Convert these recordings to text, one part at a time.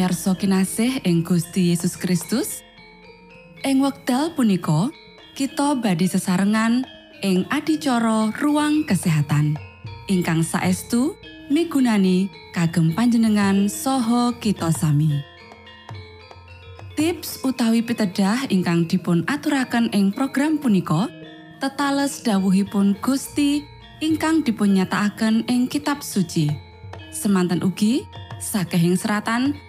Pamirsa kinasih ing Gusti Yesus Kristus, ing wekdal punika kita badhe sesarengan ing adicara ruang kesehatan ingkang saestu migunani kagem panjenengan saha kita sami. Tips utawi pitedah ingkang dipun aturaken ing program punika tetales dawuhipun Gusti ingkang dipunnyatakaken ing kitab suci. Semanten ugi sakehing seratan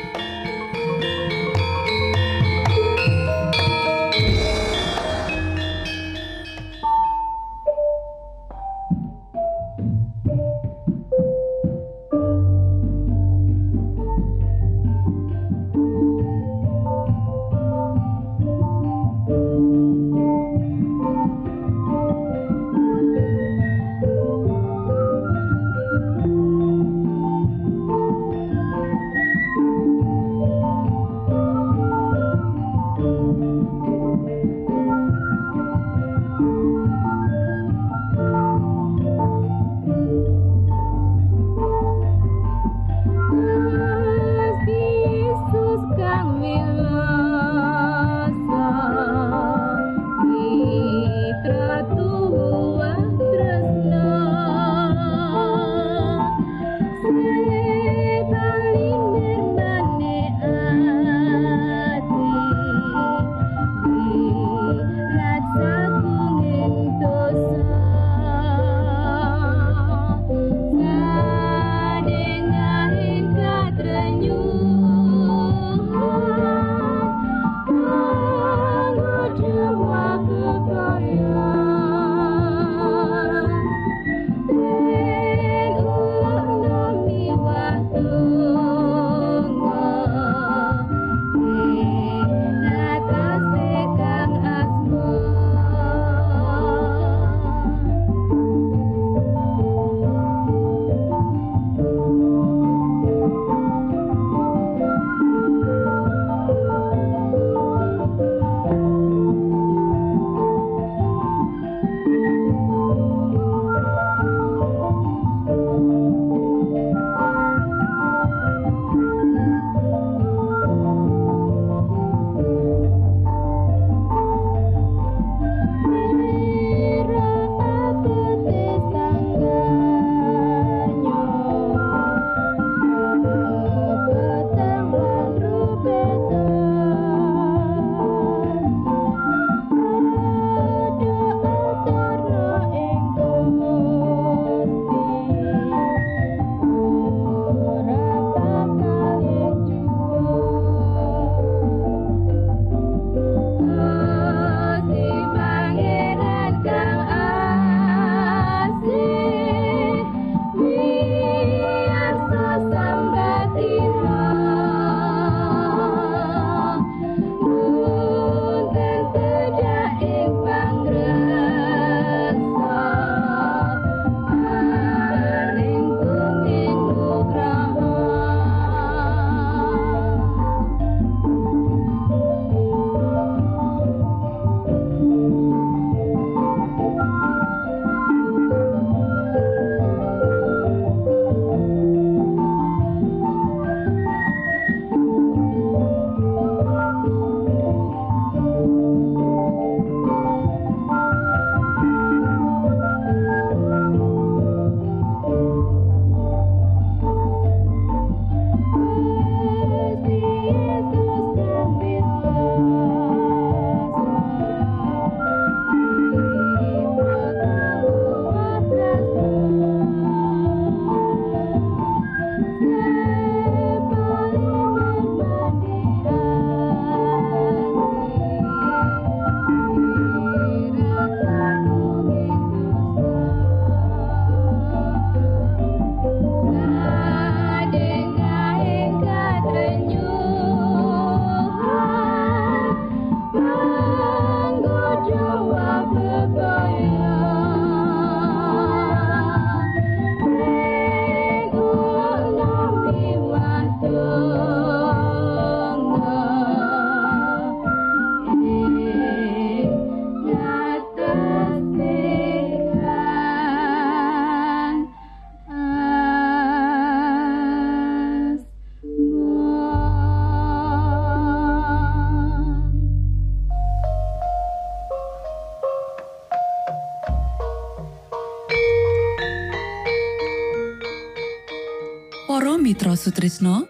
Sutrisno.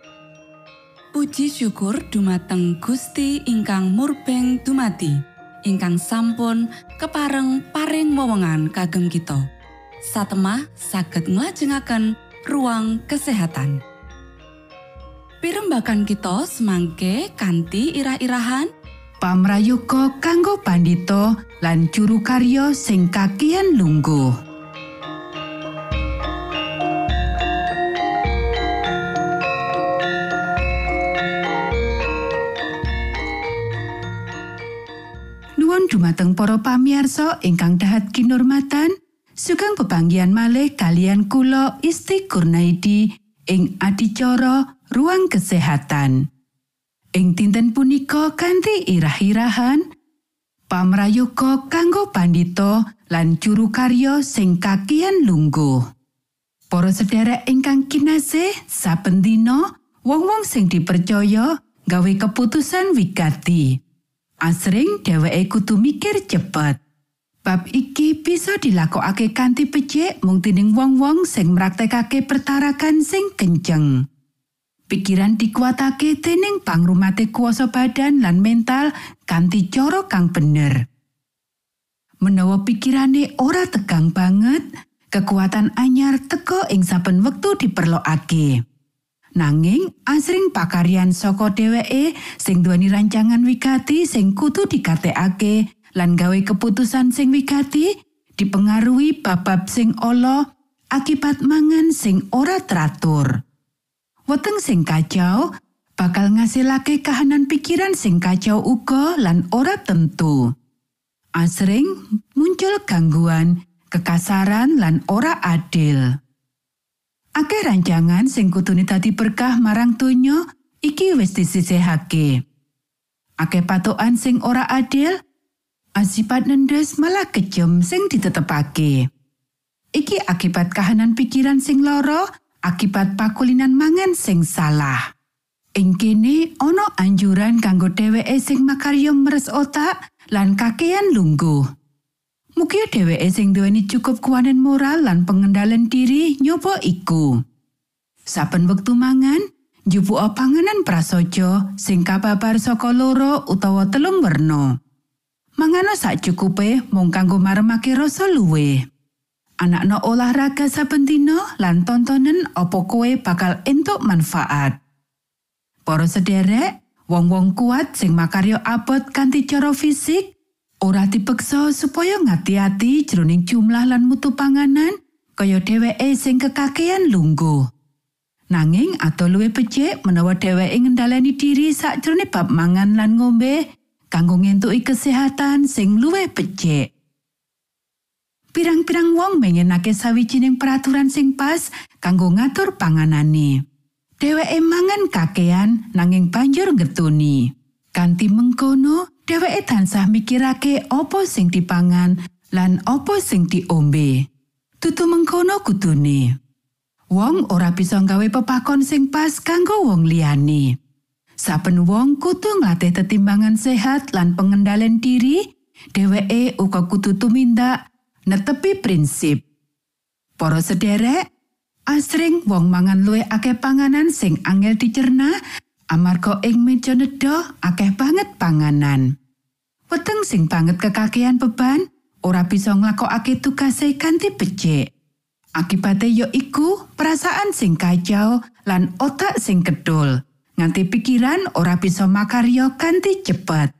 Puji syukur dumateng Gusti ingkang murbeng dumati ingkang sampun kepareng paring wewenngan kagem kita. Satemah saged nglajengaken ruang kesehatan. Pirembakan kita semangke kanthi irah-irahan. Pamrayuga kanggo pandito lan juru karyo sing kakian lungguh. Dumateng para pamiarsa ingkang dahat kinurmatan sugeng pebanggian malih kalian kulo Isti Kurnaidi ing adicara ruang kesehatan ing dinten punika kanthi irah-irahan pamrayuga kanggo pandito lan juru karyo sing kakian lungguh para sedherek ingkang kinasih saben dina wong-wong sing dipercaya gawe keputusan wigati. Asring dheweke kudu mikir cepet. Bab iki bisa dilakokake kanthi becik mung dening wong-wong sing mraktekake pertarakan sing kenceng. Pikiran dikuatake dening pangrumate kuasa badan lan mental kanthi cara kang bener. Menawa pikirane ora tegang banget, kekuatan anyar teko ing saben wektu diperlokake. Nanging asring pakaryan saka dheweke sing duweni rancangan wigati sing kudu dikatekake lan gawe keputusan sing wigati dipengaruhi babab sing ala akibat mangan sing ora teratur. Weteng sing kacau bakal ngasilake kahanan pikiran sing kacau uga lan ora tentu. Asring muncul gangguan, kekasaran lan ora adil. Akeh rancangan sing kudune dadi berkah marang donya iki wis disisihake. Akeh patokan sing ora adil, asipat nendes malah kejem sing ditetepake. Iki akibat kahanan pikiran sing loro, akibat pakulinan mangan sing salah. Ing kene ana anjuran kanggo dheweke sing makarya meres otak lan kakean lungguh. Mugia dheweke sing duweni cukup kuwanen moral lan pengendalian diri nyoba iku. Saben wektu mangan, njupuk panganan prasaja sing kababar saka loro utawa telung werna. Mangano sak mung kanggo maremake rasa luwe. Anakno olahraga saben dina lan tontonen opo kowe bakal entuk manfaat. Para sederek, wong-wong kuat sing makaryo abot kanthi cara fisik, ora dipeksa supaya ngati-ati jroning jumlah lan mutu panganan kaya dheweke sing kekakean lungguh. Nanging atau luwih becik menawa dheweke ngendhaleni diri sakjroning bab mangan lan ngombe kanggo ngentuki kesehatan sing luwih becik. Pirang-pirang wong mengenake sawijining peraturan sing pas kanggo ngatur panganane. Dheweke mangan kakean nanging banjur ngetuni. Kanti mengkono, dheweke tansah mikirake opo sing dipangan lan opo sing diombe. Tutu mengkono kudune. Wong ora bisa gawe pepakon sing pas kanggo wong liyane. Saben wong kudu nglatih tetimbangan sehat lan pengendalian diri, dheweke uga kudu tumindak netepi prinsip. Para sederek, asring wong mangan luwih akeh panganan sing angel dicerna amarga ing meja nedha akeh banget panganan. Weteng sing banget kekakean beban ora bisa nglakokake tugase kanthi becik. Akibate ya iku perasaan sing kacau lan otak sing kedul. Nganti pikiran ora bisa makarya kanthi cepet.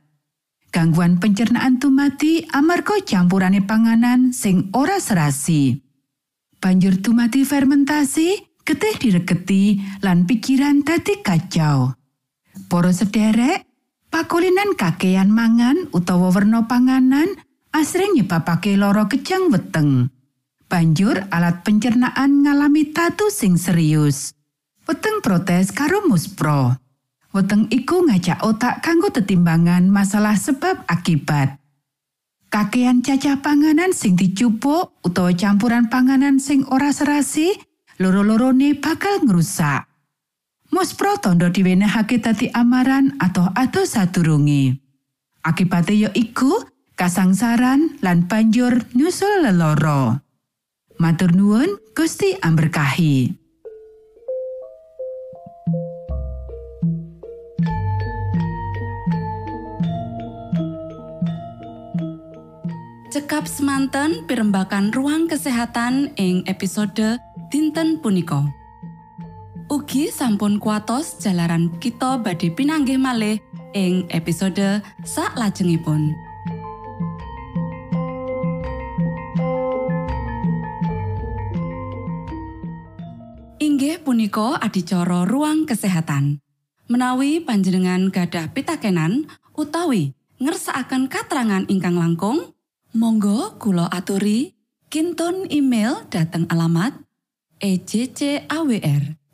Gangguan pencernaan tumati amarga campurane panganan sing ora serasi. Banjur tumati fermentasi, getih diregeti lan pikiran dadi kacau. Para sederek, pakulinan kakean mangan utawa werna panganan asring nyebabake lara kejang weteng. Banjur alat pencernaan ngalami tatu sing serius. Weteng protes karo muspro. Weteng iku ngajak otak kanggo tetimbangan masalah sebab akibat. Kakean cacah panganan sing dicupuk utawa campuran panganan sing ora serasi, loro-lorone bakal ngrusak muspro tondo diwenehake dadi amaran atau atau sadurunge. Akibate ya iku kasangsaran lan banjur nyusul lelara. Matur nuwun Gusti amberkahi. Cekap semanten pimbakan ruang kesehatan ing episode dinten punika. Ugi sampun kuatos jalaran kita badhe pinanggih malih ing episode sak lajengipun. Inggih punika adicara ruang kesehatan. Menawi panjenengan gadah pitakenan utawi ngersakaken katrangan ingkang langkung, Monggo Kulo aturi Kinton email dateng alamat ejcawr@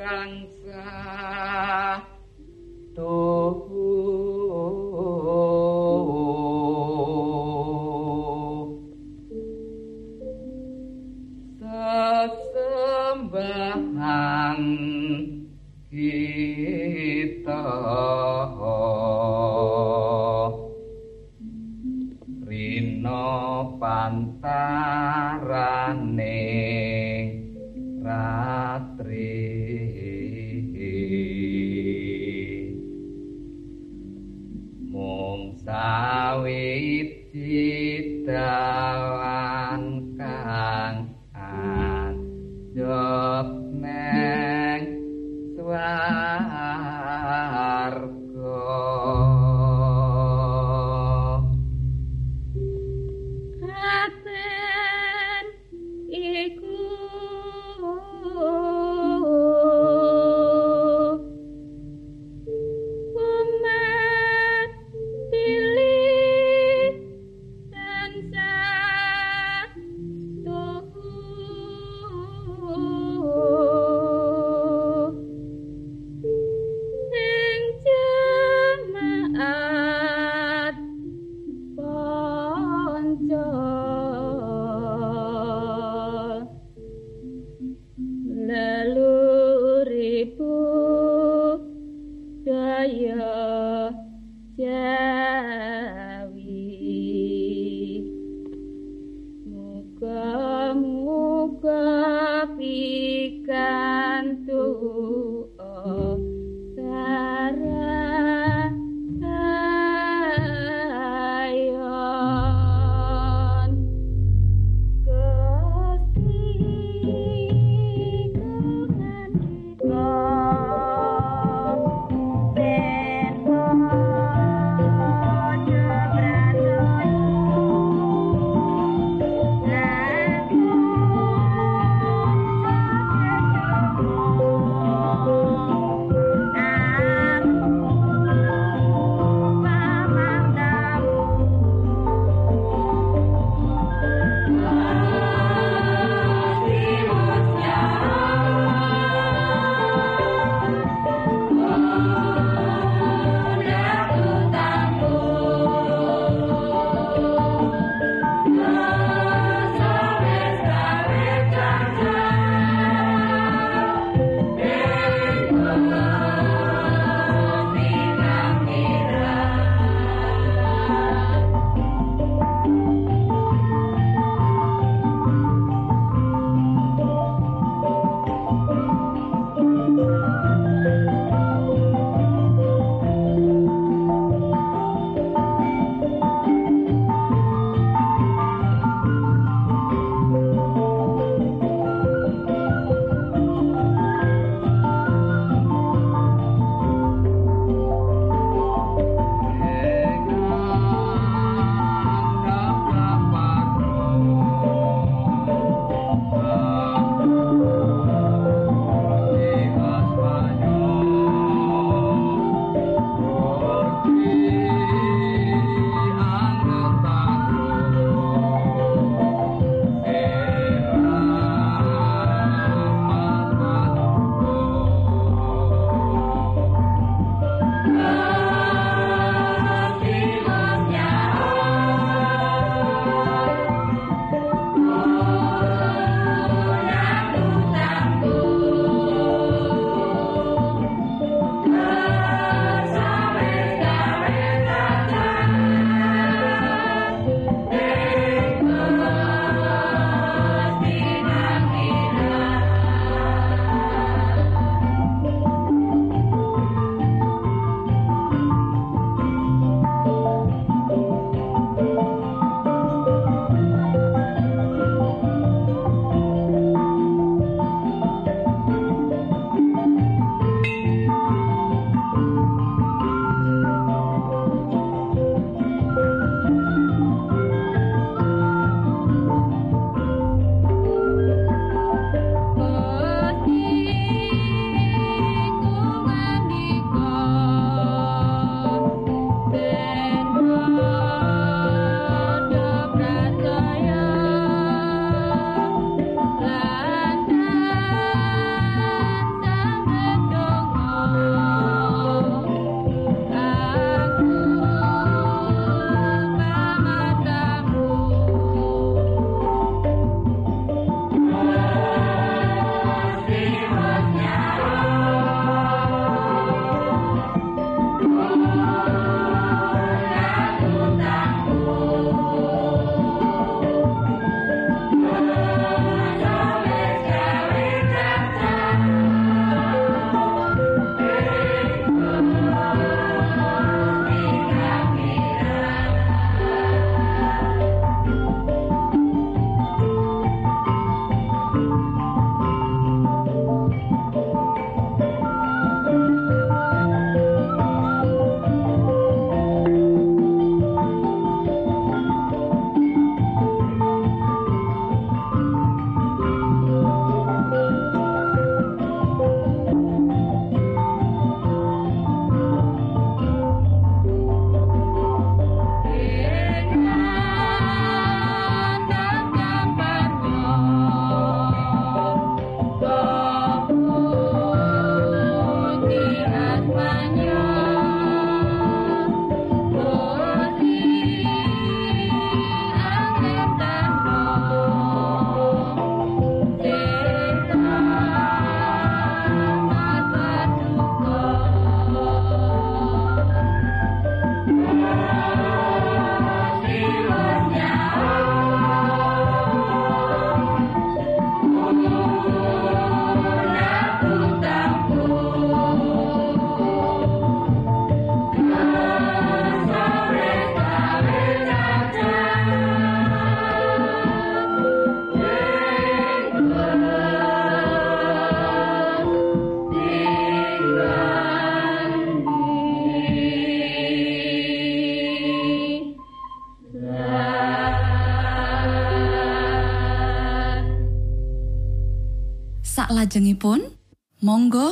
kangsa tuhu sesembahan kita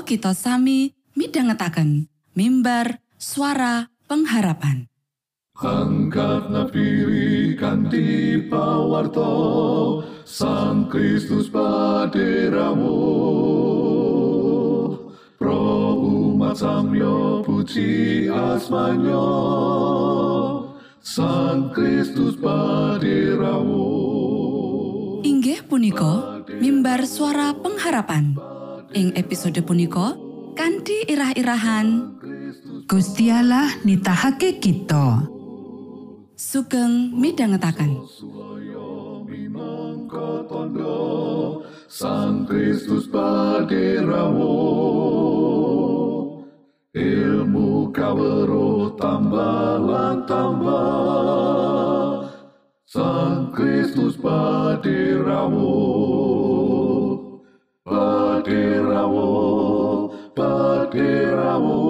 kita sami midhangetaken mimbar suara pengharapan. Angkatna piri kanthi pawarto Sang Kristus paderamu Pro umat samyo puji asmanyo Sang Kristus paderamu Inggih punika mimbar suara pengharapan. Ing episode punika kanthi irah-irahan Gusti Allah nitahake kita. sugeng midhangetaken. Sang Kristus paderamu ilmu kawero tambah tambah Sang Kristus paderamu paderamu paderamu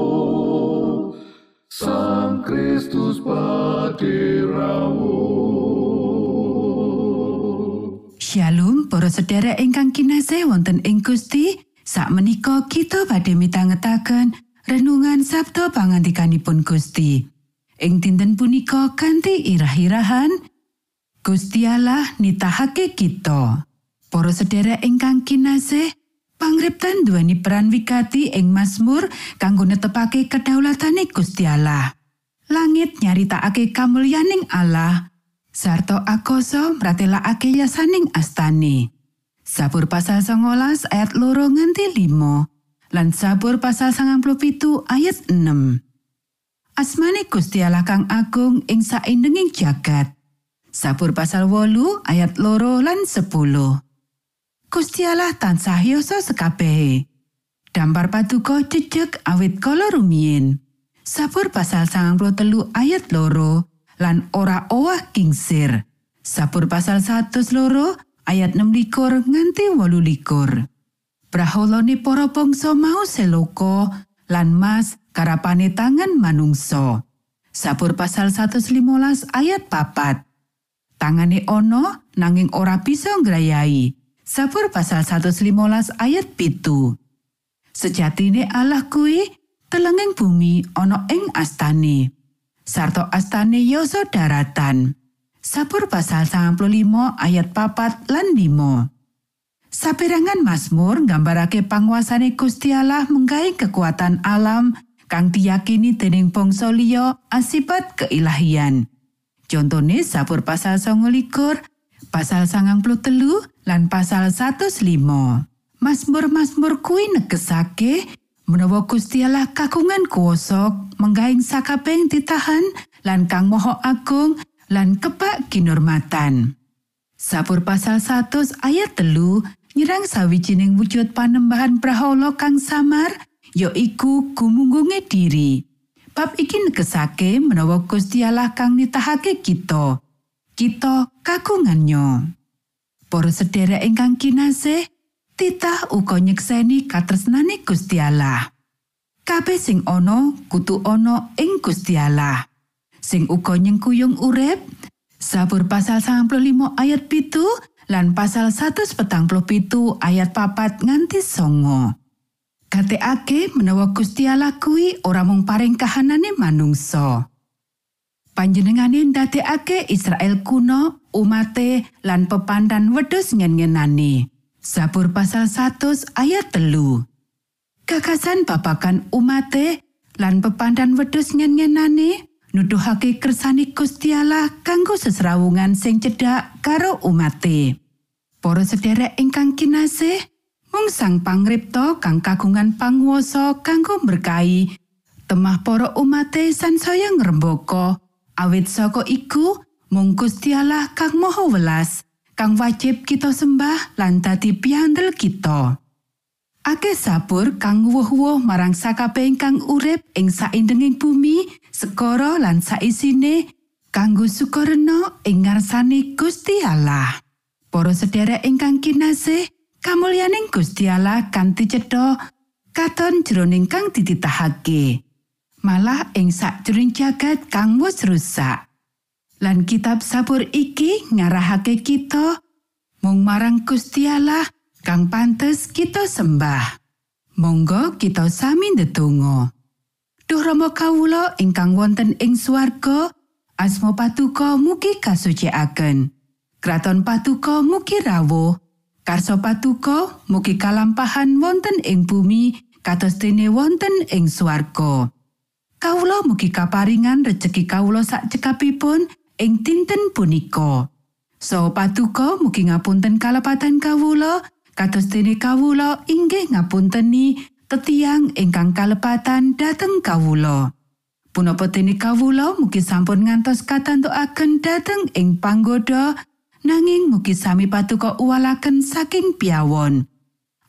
Sang Kristus paderamu Shalom para sedherek ingkang kinasih wonten ing Gusti. Sakmenika kita badhe mitangetaken renungan Sabda pangandikanipun Gusti. Ing dinten punika kanthi irah-irahan Gusti Allah nitahake kita. Para sedherek ingkang kinasih, pangriptan duweni peran wigati ing Mazmur kanggo netepake kedaulatane Gusti Allah. Langit nyaritakake kamulyaning Allah sarta akoso mratelakake yasaning astane. Sabur pasal 19 ayat loro nganti 5 lan sabur pasal 97 ayat 6. Asmane Gusti Allah kang agung ing saindenging jagat. Sabur pasal 8 ayat loro lan 10. Gusti Allah tansah yasa sekabehe. Dampar paduka jejeg awit kala rumiyin. Sabur pasal 93 ayat loro lan ora owah kingsir. Sabur pasal 100 loro ayat 6 likur nganti wolu likur. Praholone para bangsa mau seloko lan mas karapane tangan manungsa. Sabur pasal 115 ayat papat. Tangane ono nanging ora bisa ngrayai. Sabur pasal 115 ayat pitu. Sejatine Allah kuwi telenging bumi ana ing astane. Sarto astane yoso daratan. Sabur pasal 95 ayat papat lan 5. Saperangan Mazmur nggambarake panguasane Gusti Allah kekuatan alam kang diyakini dening bangsa liya asipat keilahian. Contone Sabur pasal 29, pasal 93 lan pasal 105. Mazmur-mazmur kuwi negesake menawa Gusti Allah kagungan kuwasa menggaing sakabeng ditahan lan kang moho agung lan kebak kinurmatan. Sabur pasal 100 ayat telu nyerang sawijining wujud panembahan prahala kang samar ya iku gumunggunge diri. Bab iki negesake menawa Gusti kang nitahake kita. Kita kagungannya. Para sedherek ingkang kinasih, titah uga nyekseni katresnane Gusti Allah. Kabeh sing ana kudu ana ing Gusti Allah. Sing uga nyengkuyung urip, Sabur pasal 95 ayat pitu lan pasal 147 ayat papat nganti songo. Gatekake menawa Gusti Allah kuwi ora mung paring kahanane manungsa. Panjenengane ndadekake Israel kuno, umate lan pepandan wedhus ngen-ngenane. Sabur pasal 100 ayat telu. Gagasan babakan umate lan pepandan wedhus ngen-ngenane nuduhake kersane Gusti Allah kanggo sesrawungan sing cedhak karo umate. Para sedherek ingkang kinasih, mung sang pangripta kang kagungan panguwasa kanggo berkahi temah para umate sansaya ngrembaka awit saka iku mung Gusti Allah kang maha welas kang wajib kita sembah lan dadi piandel kita. Akeh sabur kang wuh-wuh marang sakabeh kang urip ing saindenging bumi, sekara lan saisine kanggo sukarena ing ngarsane Gusti Allah. Para sedherek ingkang kinasih, kamulyaning Gusti Allah kanthi cetha katon jroning kang dititahake. Malah ing sakjroning jagat kang wis rusak. Lan kitab sabur iki ngarahake kita mung marang Gusti Allah kang pantes kita sembah. Monggo kita sami ndedonga. Duh Rama kawula ingkang wonten ing swarga, asma patuko mugi kasucikaken. Kraton patuko mugi rawuh. Karso patuko mugi kalampahan wonten ing bumi kados dene wonten ing swarga. Kawula mugi kaparingan rejeki kawula sak cekapipun ing dinten punika. So patuko mugi ngapunten kalepatan kawula kados dene kawula inggih ngapunteni tetiang ingkang kalepatan dhateng kawula. Punapa dene kawula mugi sampun ngantos katantukaken dhateng ing panggoda nanging mugi sami patuko uwalaken saking piawon.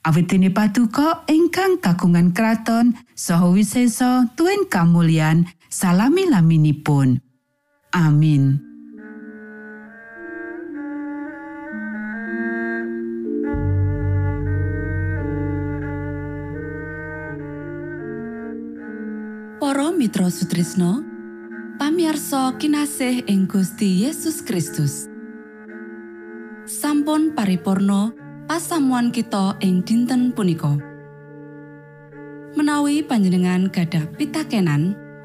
Awit dene patuko ingkang kagungan kraton saha wisesa tuen kamulyan salami-laminipun. Amin. Para Mitra Sutrisno pamiarsa kinasih ing Gusti Yesus Kristus sampun paripurno pasamuan kita ing dinten punika menawi panjenengan gadah pitakenan